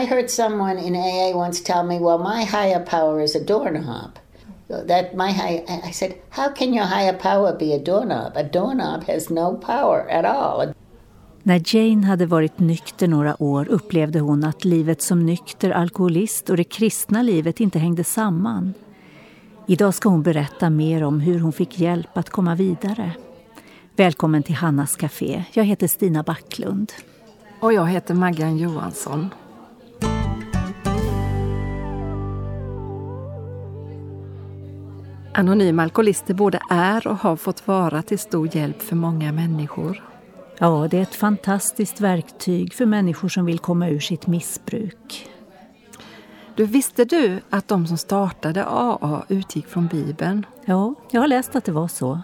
I heard someone in AA once tell me, well, my higher power is a doorknob. That my high, I said, how can your higher power be a doorknob? A doorknob has no power at all. När Jane hade varit nykter några år upplevde hon att livet som nykter alkoholist och det kristna livet inte hängde samman. Idag ska hon berätta mer om hur hon fick hjälp att komma vidare. Välkommen till Hannas Café. Jag heter Stina Backlund. Och jag heter Maggan Johansson. Anonyma alkoholister både är och har fått vara till stor hjälp för många människor. Ja, det är ett fantastiskt verktyg för människor som vill komma ur sitt missbruk. Du, visste du att de som startade AA utgick från Bibeln? Ja, jag har läst att det var så.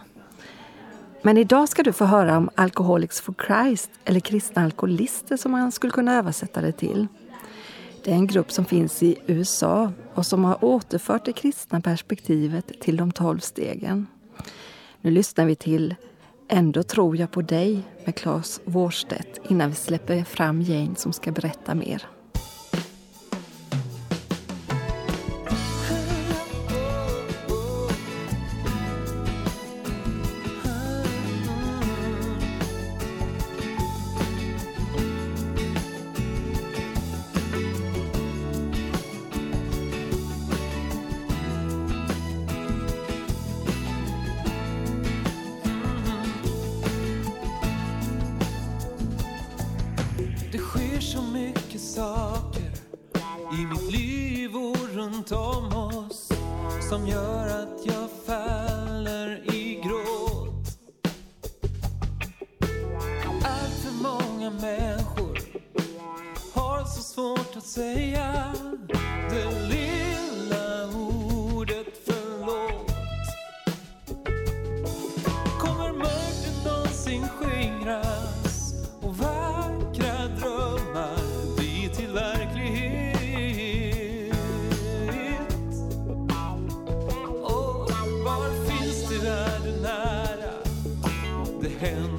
Men idag ska du få höra om Alcoholics for Christ, eller kristna alkoholister som man skulle kunna översätta det till. Det är en grupp som finns i USA och som har återfört det kristna perspektivet till de tolv stegen. Nu lyssnar vi till Ändå tror jag på dig med Claes Wårstedt innan vi släpper fram Jane som ska berätta mer. som gör hands.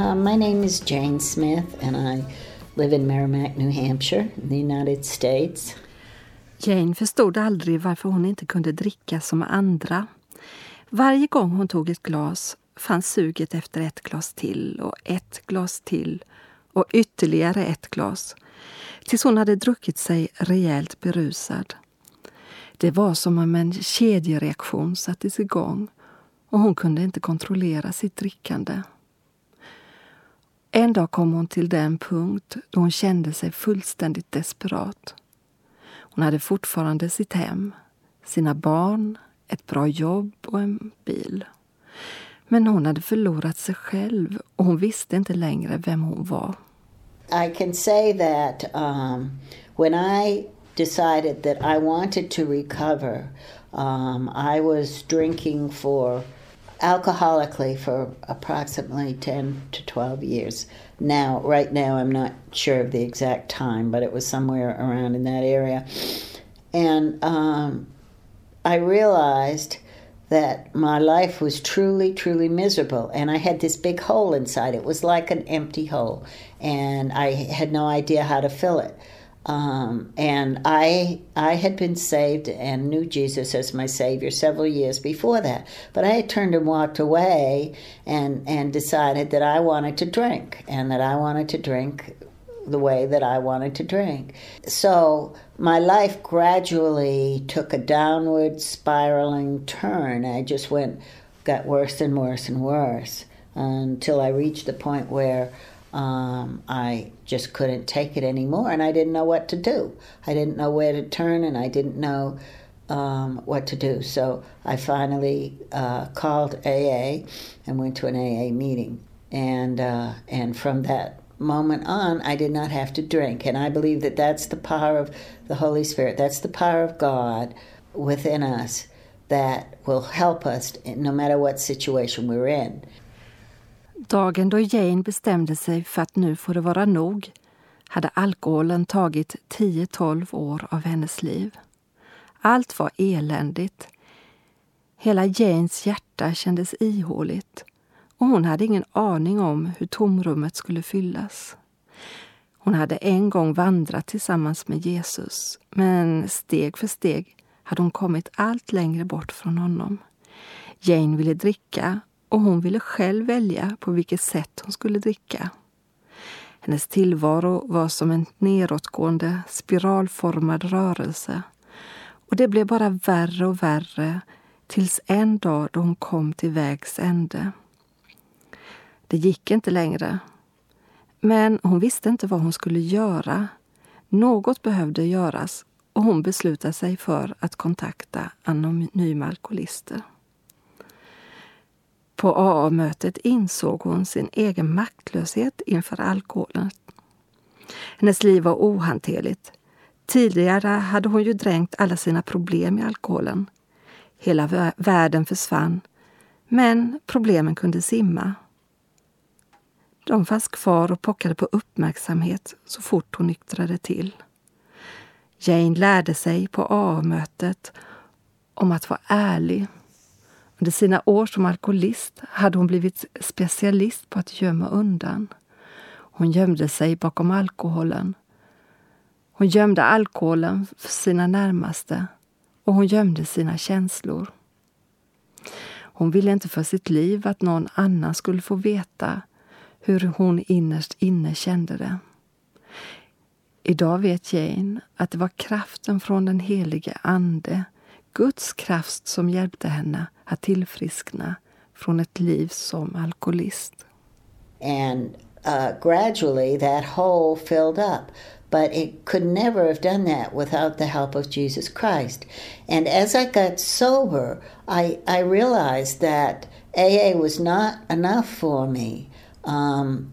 Uh, my name is Jane Smith, and I live in Merrimack, New Hampshire, in the United States. Jane förstod aldrig varför hon inte kunde dricka som andra. Varje gång hon tog ett glas fanns suget efter ett glas till och ett glas till och ytterligare ett glas tills hon hade druckit sig rejält berusad. Det var som om en kedjereaktion sattes igång och hon kunde inte kontrollera sitt drickande. En dag kom hon till den punkt då hon kände sig fullständigt desperat. Hon hade fortfarande sitt hem, sina barn, ett bra jobb och en bil. Men hon hade förlorat sig själv och hon visste inte längre vem hon var. I can say that um, when I decided that I wanted to recover, um, I was drinking for alcoholically for approximately 10 to 12 years. Now, right now, I'm not sure of the exact time, but it was somewhere around in that area. And um, I realized that my life was truly, truly miserable. And I had this big hole inside. It was like an empty hole. And I had no idea how to fill it. Um, and I I had been saved and knew Jesus as my Savior several years before that. But I had turned and walked away and, and decided that I wanted to drink and that I wanted to drink the way that I wanted to drink. So my life gradually took a downward spiraling turn. I just went, got worse and worse and worse until I reached the point where um, I just couldn't take it anymore, and I didn't know what to do. I didn't know where to turn, and I didn't know um, what to do. So I finally uh, called AA and went to an AA meeting, and uh, and from that moment on, I did not have to drink, and I believe that that's the power of the Holy Spirit. That's the power of God within us that will help us no matter what situation we're in. Dagen då Jane bestämde sig för att nu får det vara nog hade alkoholen tagit 10-12 år av hennes liv. Allt var eländigt. Hela Janes hjärta kändes ihåligt och hon hade ingen aning om hur tomrummet skulle fyllas. Hon hade en gång vandrat tillsammans med Jesus men steg för steg hade hon kommit allt längre bort från honom. Jane ville dricka och hon ville själv välja på vilket sätt hon skulle dricka. Hennes tillvaro var som en nedåtgående spiralformad rörelse och det blev bara värre och värre tills en dag då hon kom till vägs ände. Det gick inte längre. Men hon visste inte vad hon skulle göra. Något behövde göras och hon beslutade sig för att kontakta anonyma alkoholister. På AA-mötet insåg hon sin egen maktlöshet inför alkoholen. Hennes liv var ohanterligt. Tidigare hade hon ju dränkt alla sina problem i alkoholen. Hela världen försvann, men problemen kunde simma. De fanns kvar och pockade på uppmärksamhet så fort hon nyktrade till. Jane lärde sig på AA-mötet om att vara ärlig. Under sina år som alkoholist hade hon blivit specialist på att gömma undan. Hon gömde sig bakom alkoholen. Hon gömde alkoholen för sina närmaste och hon gömde sina känslor. Hon ville inte för sitt liv att någon annan skulle få veta hur hon innerst inne kände det. Idag vet Jane att det var kraften från den helige Ande, Guds kraft som hjälpte henne att tillfriskna från ett liv som alkoholist. And uh, gradually that hole filled up. But it could never have done that without the help of Jesus Christ. And as I got sober, I, I realized that AA was not enough for me. Um,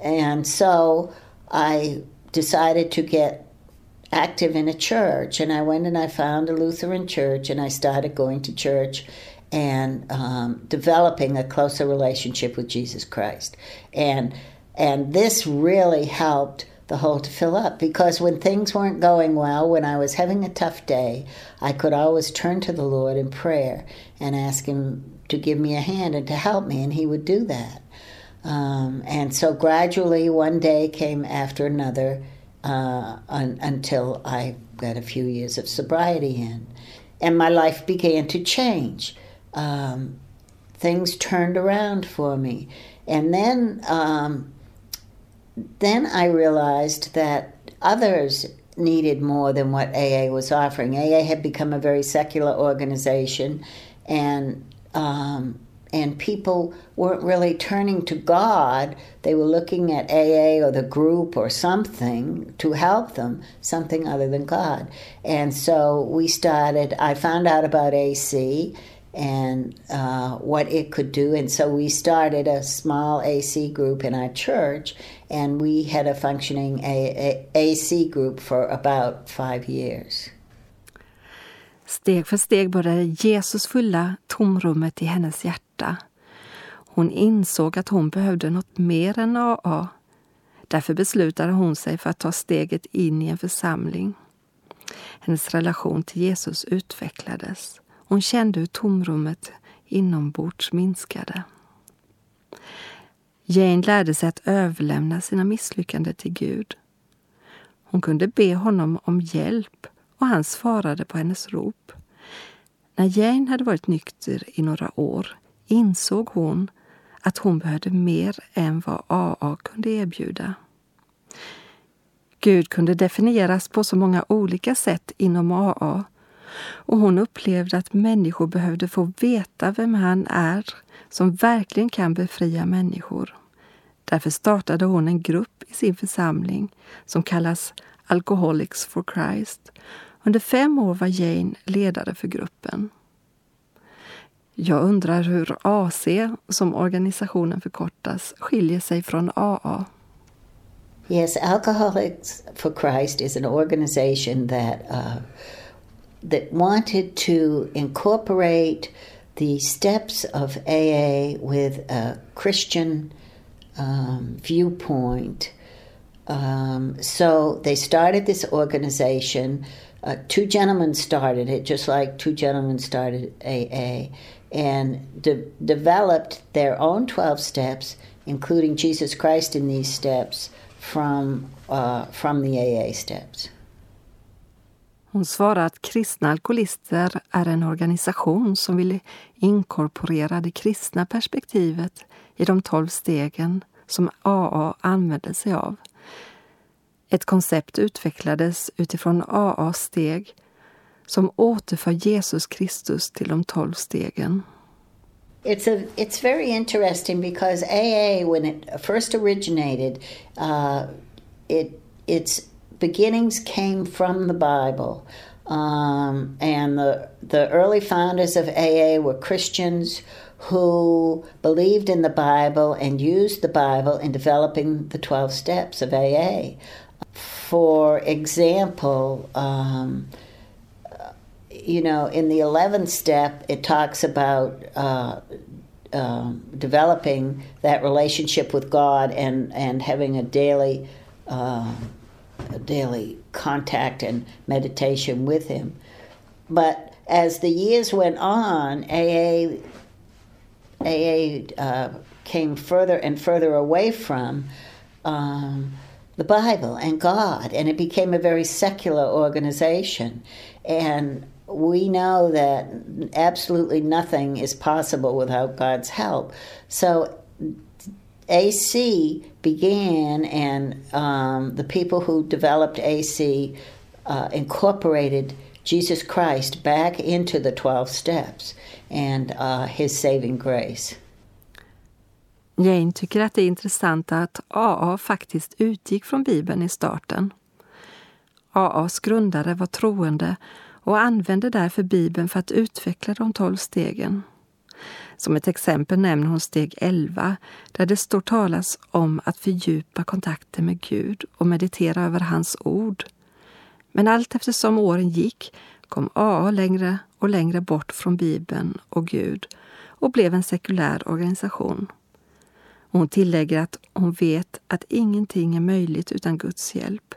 and so I decided to get active in a church. And I went and I found a Lutheran church and I started going to church and um, developing a closer relationship with Jesus Christ. And and this really helped the hole to fill up because when things weren't going well, when I was having a tough day, I could always turn to the Lord in prayer and ask Him to give me a hand and to help me, and He would do that. Um, and so gradually, one day came after another uh, un- until I got a few years of sobriety in. And my life began to change. Um, things turned around for me. And then, um, then I realized that others needed more than what AA was offering. AA had become a very secular organization, and um, and people weren't really turning to God. They were looking at AA or the group or something to help them, something other than God. And so we started, I found out about AC and uh, what it could do. And so we started a small AC group in our church, and we had a functioning a- a- AC group for about five years. Steg för steg började Jesus fylla tomrummet i hennes hjärta. Hon insåg att hon behövde något mer än AA. Därför beslutade hon sig för att ta steget in i en församling. Hennes relation till Jesus utvecklades. Hon kände hur tomrummet inombords minskade. Jane lärde sig att överlämna sina misslyckanden till Gud. Hon kunde be honom om hjälp och han svarade på hennes rop. När Jane hade varit nykter i några år insåg hon att hon behövde mer än vad AA kunde erbjuda. Gud kunde definieras på så många olika sätt inom AA och hon upplevde att människor behövde få veta vem han är som verkligen kan befria människor. Därför startade hon en grupp i sin församling som kallas Alcoholics for Christ. Under fem år var Jane ledare för gruppen. Jag undrar hur AC, som organisationen förkortas, skiljer sig från AA. Yes, Alcoholics for Christ is an organization that uh, that wanted to incorporate the steps of AA with a Christian um, viewpoint. Um, so they started this organization. Uh, two gentlemen started it, just like two gentlemen started AA, and de- developed their own 12 steps, including Jesus Christ in these steps, from, uh, from the AA steps. Hon svarar att kristna alkoholister är en organisation som vill inkorporera det kristna perspektivet i de tolv stegen som AA använder sig av. Ett koncept utvecklades utifrån AAs steg som återför Jesus Kristus till de tolv stegen. It's a it's very interesting because AA when it first originated, uh, it its beginnings came from the Bible, um, and the the early founders of AA were Christians who believed in the Bible and used the Bible in developing the twelve steps of AA. For example. Um, you know, in the 11th step, it talks about uh, uh, developing that relationship with God and, and having a daily, uh, daily contact and meditation with Him. But as the years went on, AA, AA uh, came further and further away from um, the Bible and God, and it became a very secular organization. And we know that absolutely nothing is possible without God's help. So AC began, and um, the people who developed AC uh, incorporated Jesus Christ back into the 12 steps and uh, his saving grace. Jane tycker att det är intressant att AA faktiskt utgick från Bibeln i starten. AAs grundare var troende och använde därför Bibeln för att utveckla de tolv stegen. Som ett exempel nämner hon steg 11 där det står talas om att fördjupa kontakten med Gud och meditera över hans ord. Men allt eftersom åren gick kom AA längre och längre bort från Bibeln och Gud och blev en sekulär organisation. Hon tillägger att hon vet att ingenting är möjligt utan Guds hjälp.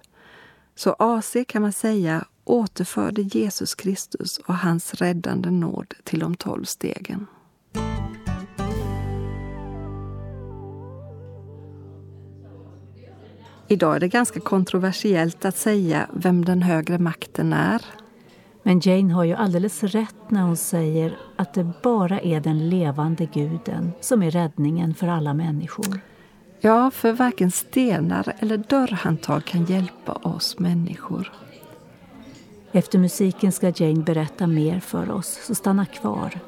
Så AC kan man säga återförde Jesus Kristus och hans räddande nåd till de tolv stegen. Idag är det ganska kontroversiellt att säga vem den högre makten är. Men Jane har ju alldeles rätt när hon säger att det bara är den levande guden som är räddningen för alla människor. Ja, för varken stenar eller dörrhandtag kan hjälpa oss människor. Efter musiken ska Jane berätta mer för oss, så stanna kvar.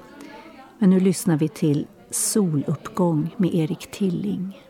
Men nu lyssnar vi till Soluppgång med Erik Tilling.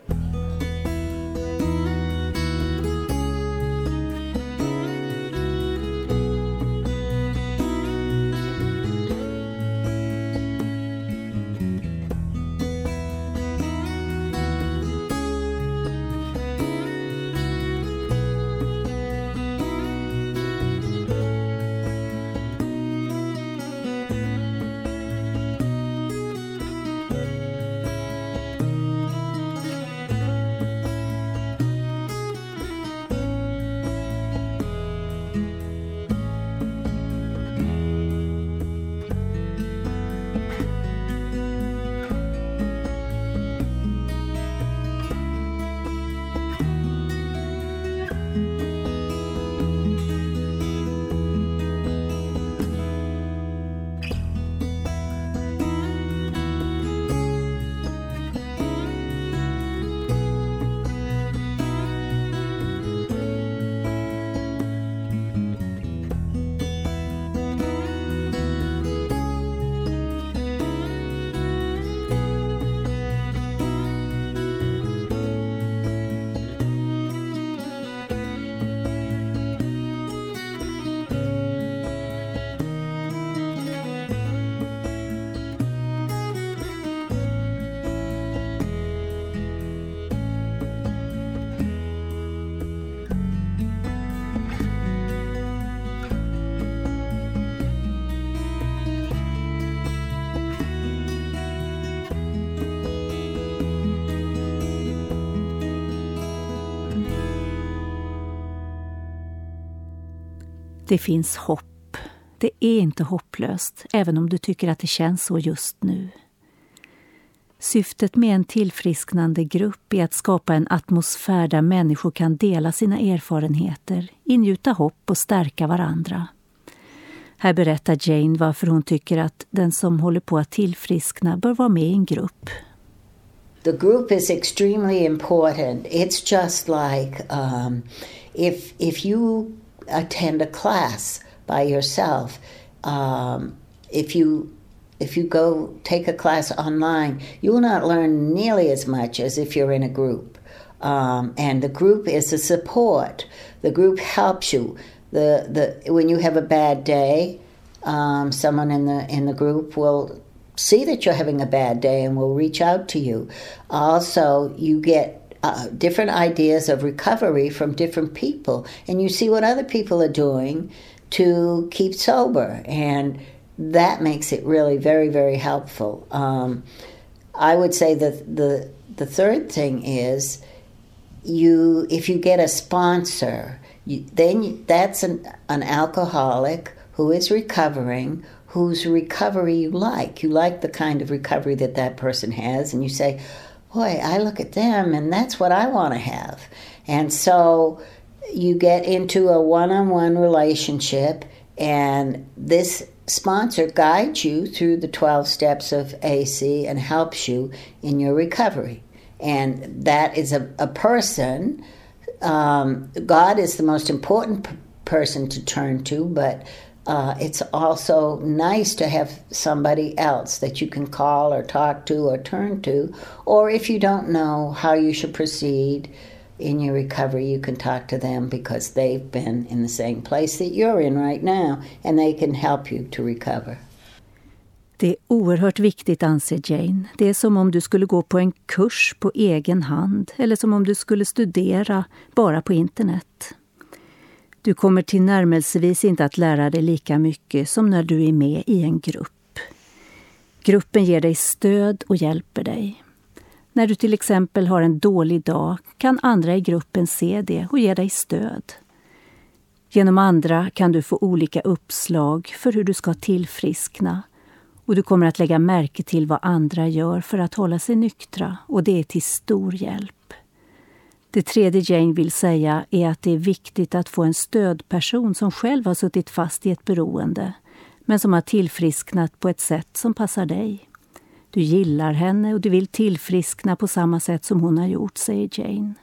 Det finns hopp. Det är inte hopplöst, även om du tycker att det känns så just nu. Syftet med en tillfrisknande grupp är att skapa en atmosfär där människor kan dela sina erfarenheter, ingjuta hopp och stärka varandra. Här berättar Jane varför hon tycker att den som håller på att tillfriskna bör vara med i en grupp. The group is extremely important. It's just like um, if if you attend a class by yourself, um, if you if you go take a class online, you will not learn nearly as much as if you're in a group. Um, and the group is a support. The group helps you. The the when you have a bad day, um, someone in the in the group will see that you're having a bad day and will reach out to you. Also, you get uh, different ideas of recovery from different people, and you see what other people are doing to keep sober, and that makes it really very, very helpful. Um, I would say that the the third thing is you if you get a sponsor, you, then that's an, an alcoholic who is recovering whose recovery you like. You like the kind of recovery that that person has, and you say, Boy, I look at them, and that's what I want to have. And so you get into a one on one relationship, and this sponsor guides you through the 12 steps of AC and helps you in your recovery. And that is a, a person. Um, God is the most important p- person to turn to, but uh, it's also nice to have somebody else that you can call or talk to or turn to. Or if you don't know how you should proceed in your recovery, you can talk to them because they've been in the same place that you're in right now and they can help you to recover. Det är oerhört viktigt, anser Jane. Det är som om du skulle gå på en kurs på egen hand eller som om du skulle studera bara på internet. Du kommer tillnärmelsevis inte att lära dig lika mycket som när du är med i en grupp. Gruppen ger dig stöd och hjälper dig. När du till exempel har en dålig dag kan andra i gruppen se det och ge dig stöd. Genom andra kan du få olika uppslag för hur du ska tillfriskna och du kommer att lägga märke till vad andra gör för att hålla sig nyktra och det är till stor hjälp. Det tredje Jane vill säga är att det är viktigt att få en stödperson som själv har suttit fast i ett beroende men som har tillfrisknat på ett sätt som passar dig. Du gillar henne och du vill tillfriskna på samma sätt som hon har gjort, säger Jane.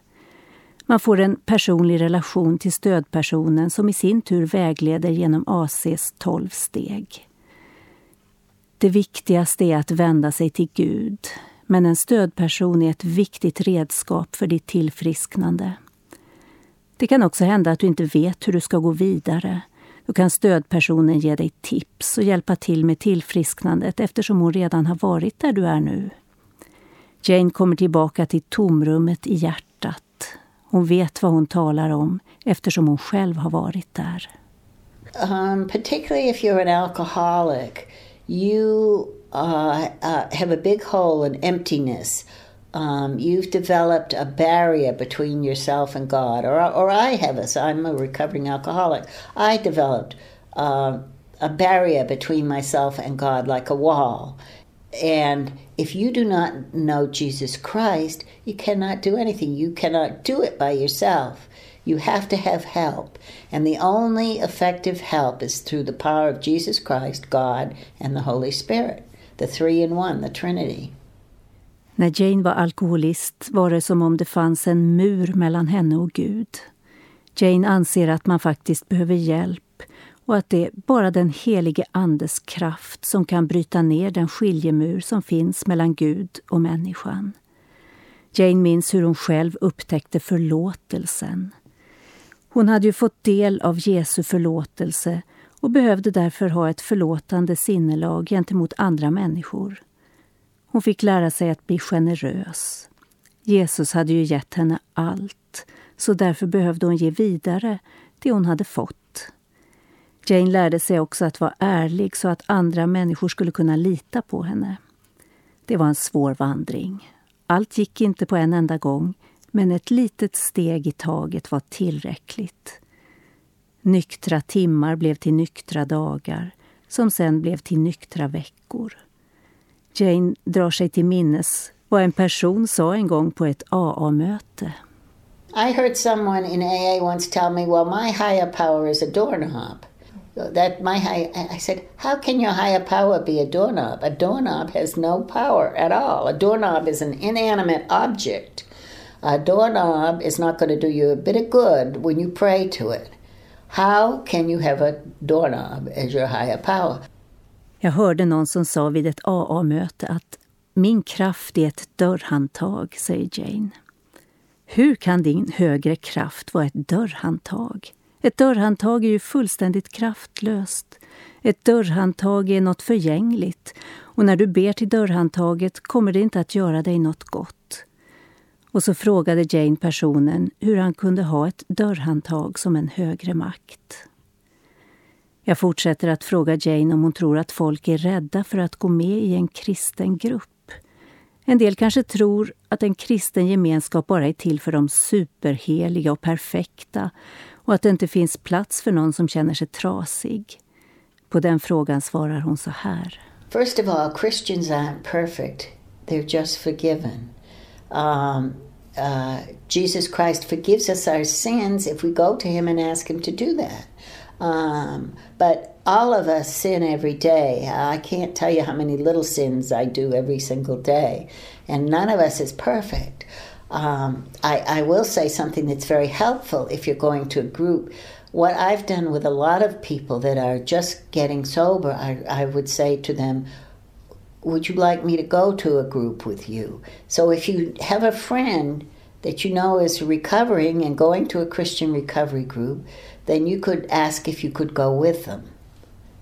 Man får en personlig relation till stödpersonen som i sin tur vägleder genom ACs tolv steg. Det viktigaste är att vända sig till Gud, men en stödperson är ett viktigt redskap för ditt tillfrisknande. Det kan också hända att du inte vet hur du ska gå vidare. Då kan stödpersonen ge dig tips och hjälpa till med tillfrisknandet eftersom hon redan har varit där du är nu. Jane kommer tillbaka till tomrummet i hjärtat. Hon vet vad hon talar om eftersom hon själv har varit där. Um, particularly if you're an alcoholic, you uh, uh, have a big hole and emptiness. Um, you've developed a barrier between yourself and God, or or I have as I'm a recovering alcoholic. I developed uh, a barrier between myself and God, like a wall. And if you do not know Jesus Christ, you cannot do anything. You cannot do it by yourself. You have to have help. And the only effective help is through the power of Jesus Christ, God, and the Holy Spirit. the three in one, the Trinity. När Jane var alkoholist var det som om det fanns en mur mellan henne och Gud. Jane anser att man faktiskt behöver hjälp och att det är bara den helige Andes kraft som kan bryta ner den skiljemur som finns mellan Gud och människan. Jane minns hur hon själv upptäckte förlåtelsen. Hon hade ju fått del av Jesu förlåtelse och behövde därför ha ett förlåtande sinnelag gentemot andra människor. Hon fick lära sig att bli generös. Jesus hade ju gett henne allt, så därför behövde hon ge vidare det hon hade fått. Jane lärde sig också att vara ärlig så att andra människor skulle kunna lita på henne. Det var en svår vandring. Allt gick inte på en enda gång, men ett litet steg i taget var tillräckligt. Nyktra timmar blev till nyktra dagar som sen blev till nyktra veckor. Jane drar sig till minnes vad en person sa en gång på ett AA-möte. I heard someone in AA once tell me, well, my higher power is a doorknob. That my high, I said, how can your higher power be a doorknob? A doorknob has no power at all. A doorknob is an inanimate object. A doorknob is not going to do you a bit of good when you pray to it. How can you have a doorknob as your higher power? Jag hörde någon som sa vid ett AA-möte att min kraft är ett dörrhandtag, säger Jane. Hur kan din högre kraft vara ett dörrhandtag? Ett dörrhandtag är ju fullständigt kraftlöst. Ett dörrhandtag är något förgängligt och när du ber till dörrhandtaget kommer det inte att göra dig något gott. Och så frågade Jane personen hur han kunde ha ett dörrhandtag som en högre makt. Jag fortsätter att fråga Jane om hon tror att folk är rädda för att gå med i en kristen grupp. En del kanske tror att en kristen gemenskap bara är till för de superheliga och perfekta och att det inte finns plats för någon som känner sig trasig. På den frågan svarar hon så här. First of all, Christians aren't perfect. They're just forgiven. Um, uh, Jesus Christ forgives us our sins if we go to him and ask him to do that. Um, but all of us sin every day. I can't tell you how many little sins I do every single day, and none of us is perfect. Um, I, I will say something that's very helpful if you're going to a group. What I've done with a lot of people that are just getting sober, I, I would say to them, Would you like me to go to a group with you? So if you have a friend that you know is recovering and going to a Christian recovery group, then you could ask if you could go with them.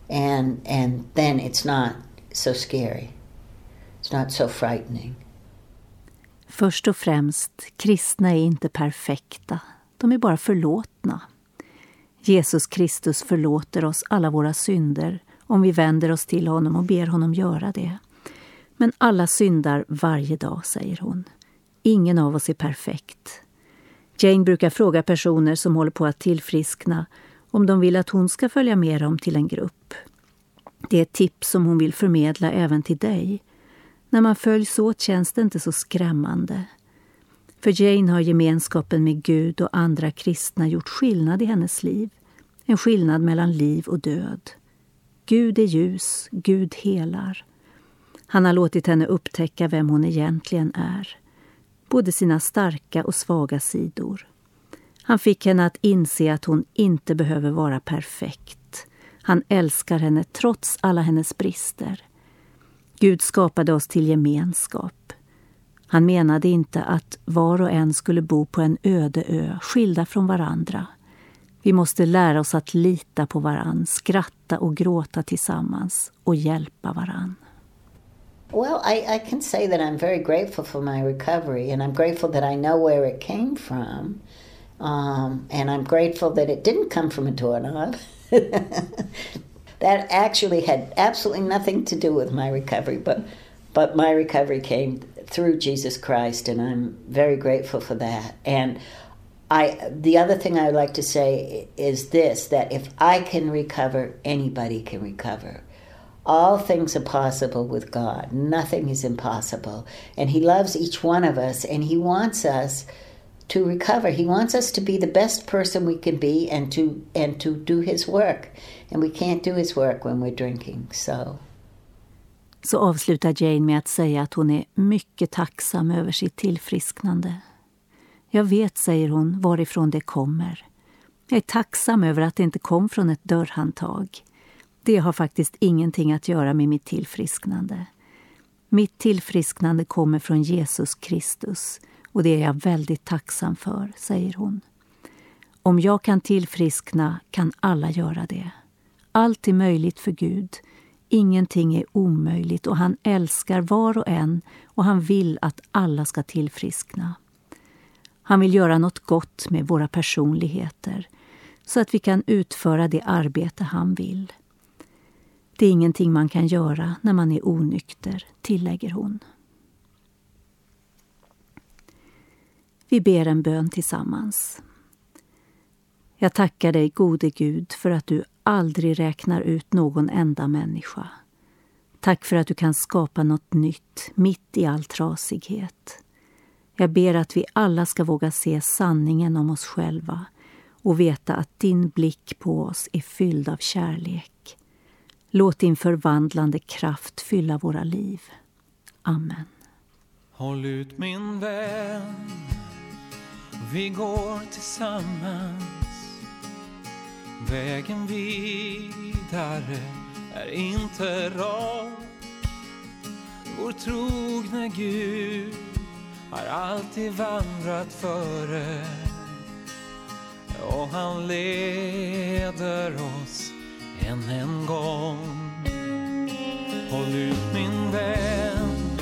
And, and then it's not so scary. It's not so frightening. Först och främst, kristna är inte perfekta. De är bara förlåtna. Jesus Kristus förlåter oss alla våra synder om vi vänder oss till honom och ber honom göra det. Men alla syndar varje dag, säger hon. Ingen av oss är perfekt. Jane brukar fråga personer som håller på att tillfriskna om de vill att hon ska följa med dem till en grupp. Det är ett tips som hon vill förmedla även till dig. När man följs åt känns det inte så skrämmande. För Jane har gemenskapen med Gud och andra kristna gjort skillnad i hennes liv. En skillnad mellan liv och död. Gud är ljus, Gud helar. Han har låtit henne upptäcka vem hon egentligen är både sina starka och svaga sidor. Han fick henne att inse att hon inte behöver vara perfekt. Han älskar henne trots alla hennes brister. Gud skapade oss till gemenskap. Han menade inte att var och en skulle bo på en öde ö, skilda från varandra. Vi måste lära oss att lita på varann, skratta och gråta tillsammans och hjälpa varann. Well, I, I can say that I'm very grateful for my recovery, and I'm grateful that I know where it came from. Um, and I'm grateful that it didn't come from a doorknob. that actually had absolutely nothing to do with my recovery, but but my recovery came through Jesus Christ, and I'm very grateful for that. And I, the other thing I would like to say is this: that if I can recover, anybody can recover. All things are possible with God. Nothing is impossible. And He loves each one of us and He wants us to recover. He wants us to be the best person we can be and to and to do his work. And we can't do his work when we're drinking. So Så avslutar Jane med att säga att hon är mycket tacksam över sitt tillfrisknande. Jag vet, säger hon, varifrån det kommer. Jag är tacksam över att det inte kom från ett dörrhandtag. Det har faktiskt ingenting att göra med mitt tillfrisknande. Mitt tillfrisknande kommer från Jesus Kristus och det är jag väldigt tacksam för, säger hon. Om jag kan tillfriskna kan alla göra det. Allt är möjligt för Gud. Ingenting är omöjligt och han älskar var och en och han vill att alla ska tillfriskna. Han vill göra något gott med våra personligheter så att vi kan utföra det arbete han vill. Det är ingenting man kan göra när man är onykter, tillägger hon. Vi ber en bön tillsammans. Jag tackar dig, gode Gud, för att du aldrig räknar ut någon enda människa. Tack för att du kan skapa något nytt mitt i all trasighet. Jag ber att vi alla ska våga se sanningen om oss själva och veta att din blick på oss är fylld av kärlek. Låt din förvandlande kraft fylla våra liv. Amen. Håll ut min vän, vi går tillsammans. Vägen vidare är inte rak. Vår trogne Gud har alltid vandrat före och han leder oss än en gång. Håll ut min vän,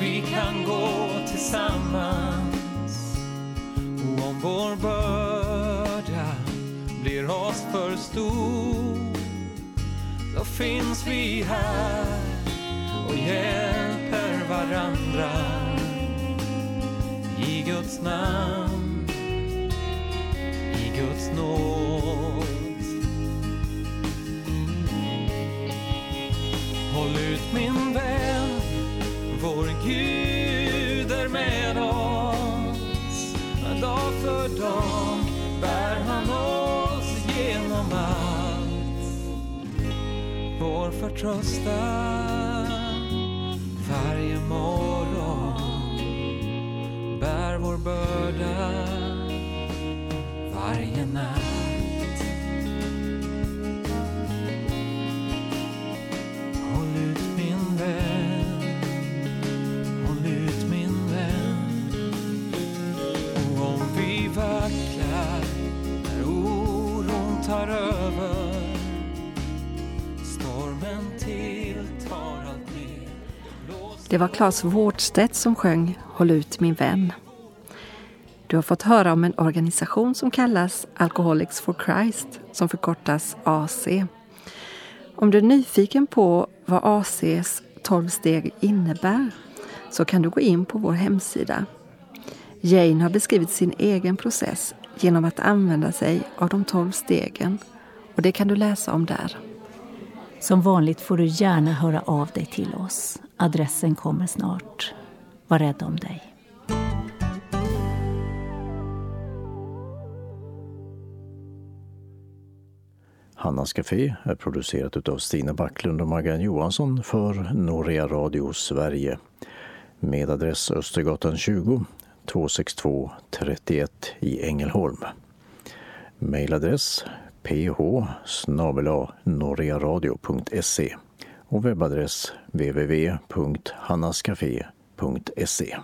vi kan gå tillsammans. Och om vår börda blir oss för stor då finns vi här och hjälper varandra i Guds namn, i Guds nåd. Min vän, vår Gud är med oss. Dag för dag bär han oss genom allt. Vår förtröstan varje morgon bär vår börda tar över stormen tilltar allt mer Det var Claes Vårdstedt som sjöng Håll ut min vän. Du har fått höra om en organisation som kallas Alcoholics for Christ, som förkortas AC. Om du är nyfiken på vad ACs 12 steg innebär så kan du gå in på vår hemsida. Jane har beskrivit sin egen process genom att använda sig av de 12 stegen och det kan du läsa om där. Som vanligt får du gärna höra av dig till oss. Adressen kommer snart. Var rädd om dig. Hannas Café är producerat av Stina Backlund och Maggan Johansson för Norea Radio Sverige med adress Östergatan 20 262 31 i Ängelholm. Mailadress ph norearadio.se och webbadress www.hannascafé.se